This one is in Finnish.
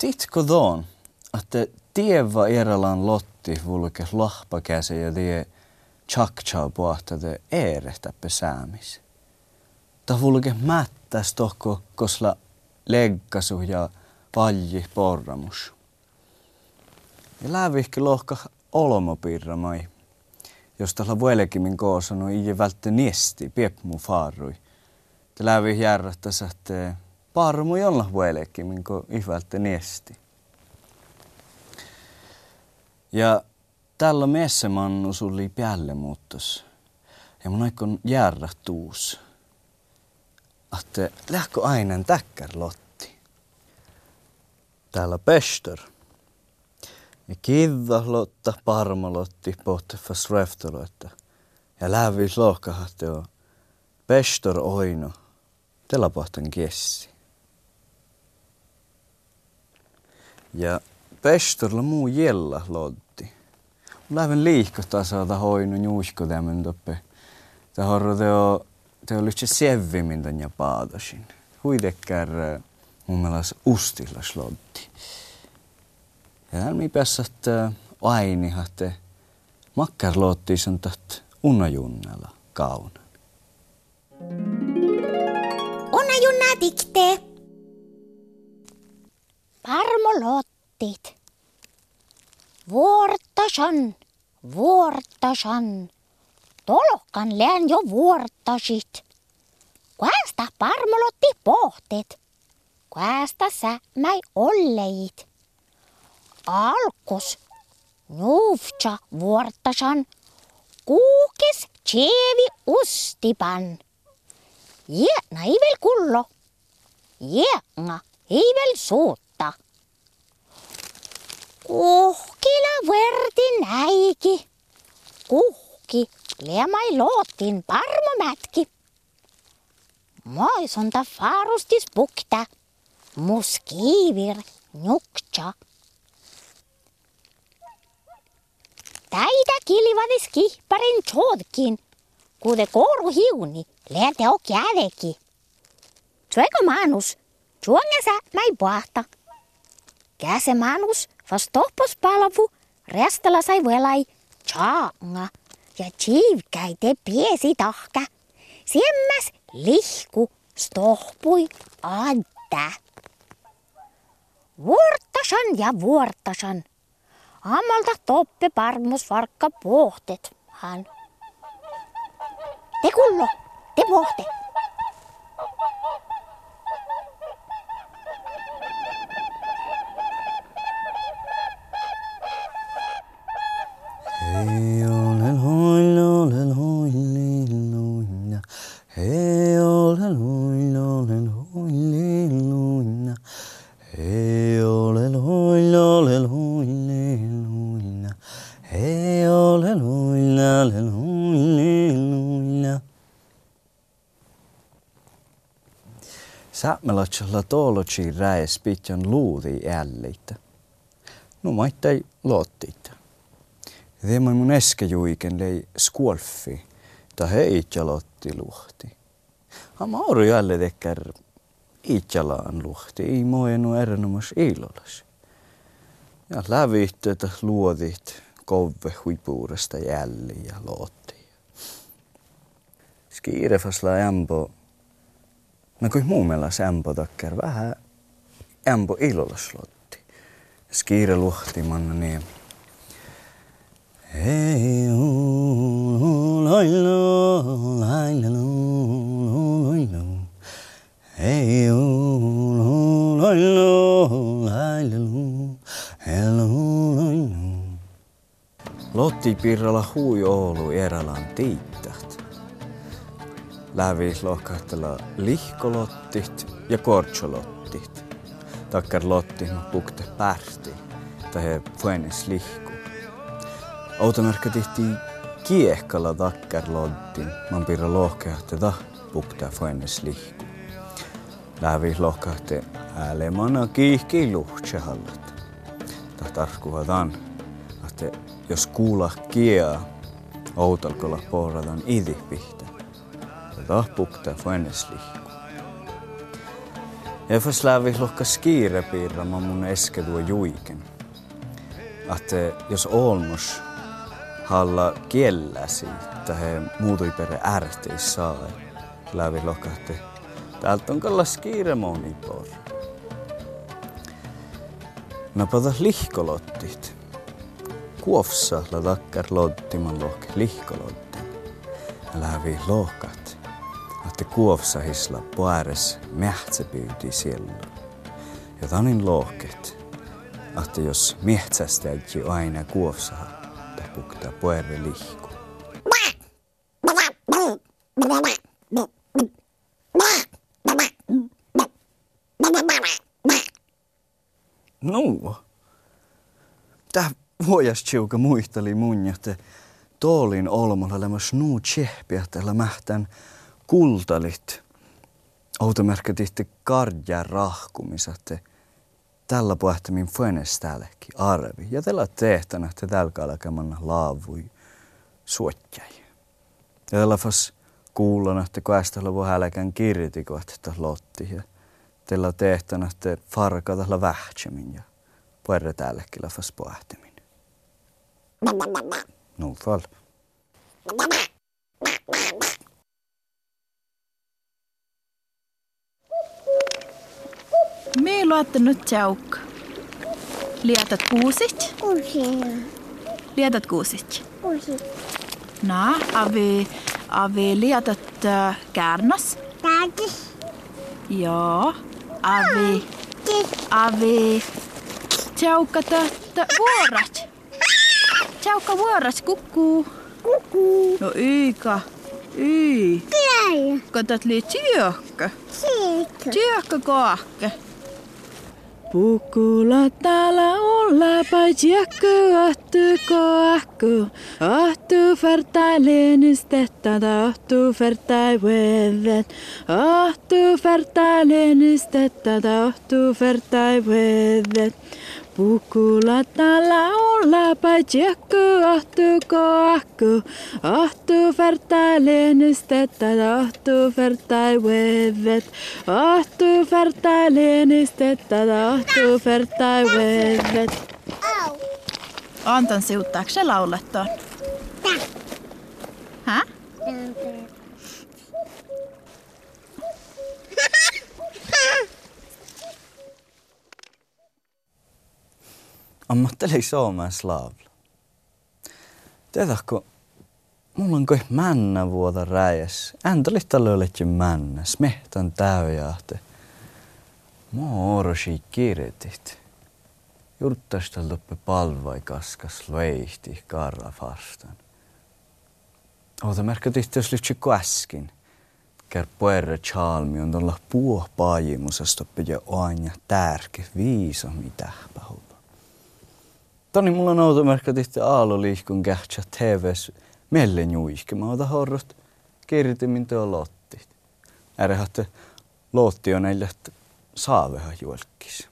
Titko don, että tieva eralan lotti vulke lahpakäse ja tie chakchau puhta te eerehtä pesäämis. Ta vulke mättäs tohko kosla leggasu ja palji porramus. Ja lävihki lohka olmopirramai, josta la vuelekimin koosanu ei välttä niesti piepmu faarui. Te lävih järrättäs, että parmu jolla vuelekimin ko ei välttä niesti. Ja tällä messemannu suli päälle muuttos. Ja mun aikon järrä tuus. Että lähkö aina täkkär lotti. Täällä pester. Ja kivva lotta parmalotti pohtefas reftoloitta. Ja lävis lohkahatte on pester oino. Tällä pohtan kessi. Ja pestorla muu jella lotti. Lähden liikkoa saada hoinu juusko tämän toppe. Tämä horro teo, teo lyhtsä sevvimin tän ja paadasin. Huidekkär mun mielestä ustilla slotti. Ja täällä mi pääsät aini, että makkar lotti sen taht unajunnella kaunan. Unajunna dikte. Parmolottit. Vuortasan, vuortasan. Tolokkan lään jo vuortasit. Kuästä parmolotti pohtet. Kuästä sä mäi olleit. Alkos. Nuuvtsa vuortasan. Kuukes tsevi ustipan. Jäänä ei veel kullo. Jäänä ei veel suutta. Kuhkila verti näiki. Kuhki liemai lootin parmomätki. Moisonta farustis bukta. Muskivir njuktsa. Täitä kilivadis kihparin tjodkin. Kude koru hiuni, lääte o kädeki. Tueko manus, tuonga mäi puhta. Käse manus, toppos palvu, restala sai velai, tjaanga ja tjivkäi te piesi tahka. Siemmäs lihku stohpui adda. Vuortasan ja vuortasan. Ammalta toppe parmus varkka pohtet, hän. Te kullo, te pohte. Saamelaisella toolochi räes pitjan luudi älleitä. No maittai loottiita. Teeman mun eskejuiken lei skuolfi, ta lotti luhti. Amma oru jälle tekkär iitjalaan luhti, ei moenu erinomas ilolas. Ja lävihtötä luodit kove huipuuresta jälli ja lootti. Skiirefasla ämpo, no kui muu meelas ämpo takkär vähän ämpo ilolas lotti. Skiire luhti manna niin. Hei, lailo, lailo, lailo. Lotti pirralla hui Oulu erälan tiittäht. Lävis lohkahtella lihkolottit ja kortsolottit. Takkar lotti no pukte pärti, tai fuenes lihku. Automerkka tihti kiehkalla takkar lottin, man pirra lohkahte ta pukta fuenes lihku. Lävis lohkahte äälemana kiihki luhtsehallat. Tahtarkuha tan, että jos kuulla kiea, outalkolla pohradan idipihtä. Ja tahpukta fuenes lihku. Ja för slävi lokka skiirepiirra mä mun eske tuo juiken. Että jos olmus halla kielläsi, että he muutui perä ärteis saa, lävi lokka, täältä on kalla skiire moni por. Napata lihkolottit. Kuofsa la takkar lottiman lohke lihkolottin. Lävi lohkat että kuovsahisla puares mähtsäpyyti siellä. Ja tanin lohket, että jos miehtsästäjä aina kuovsaa, tapukta puere lihku. No, tää vuojas chiuka muisteli mun, että toolin olmalla lämmäs nuu tsehpiä tällä mähtän kultalit. Automerkkatitti kardja rahkumisat. Tällä pohtimin fuenes täälläkin arvi. Ja tällä tehtänä, että tällä kalkemanna laavui suotjai. Ja tällä fas kuulon, että kuestella voi hälkän että lotti. Ja tällä tehtänä, että farka tällä vähtsämin ja puerre täälläkin fas pohtimin. No fall. Me luottanut tjauk. Lietat kuusit? Kuusi. Lietat kuusit. Kuusi. Na, avi, avi lietat äh, kärnas? Tätis. Joo. Avi, avi. Tjaukka tähtä vuorat. Tjaukka vuoras kukkuu. Kuku. No yika. Yi. Täällä. Katat lii tjökkö. Siikö. Tjökkö koakke. Pukula täällä olla paitsikö ahtu koakku. Ahtu färtai lenistetta, ahtu färtai vevet. Ahtu färtai lenistetta, ahtu färtai vevet. Pukula täällä olla paitsikö ahtu koakku. Ahtu färtai lenistetta, ahtu färtai vevet. Ahtu färtai lenistetta, ahtu färtai vevet. Au. Anton siuttaako se laulettoon? Tää. Hä? ammatteli Suomen slaavla. Tiedätkö, mulla on kuin männä vuoda räjäs. Tällä oletje männä, smehtän täyjähte. Mä orosi kirjoitit. Jurttastel toppe palvai kaskas leihti karra fastan. Ota merkkatit jos lyhtsä äsken. Kär puerre chalmi on tuolla puo paajimusesta ja aina tärke viisa mitä pahupa. Toni mulla on automerkkatit aalo liikun kähtsä TVs melle juiske. Mä otan horrot kirjoitimin tuo lottit. Ärehatte lotti on näille saaveha juolkis.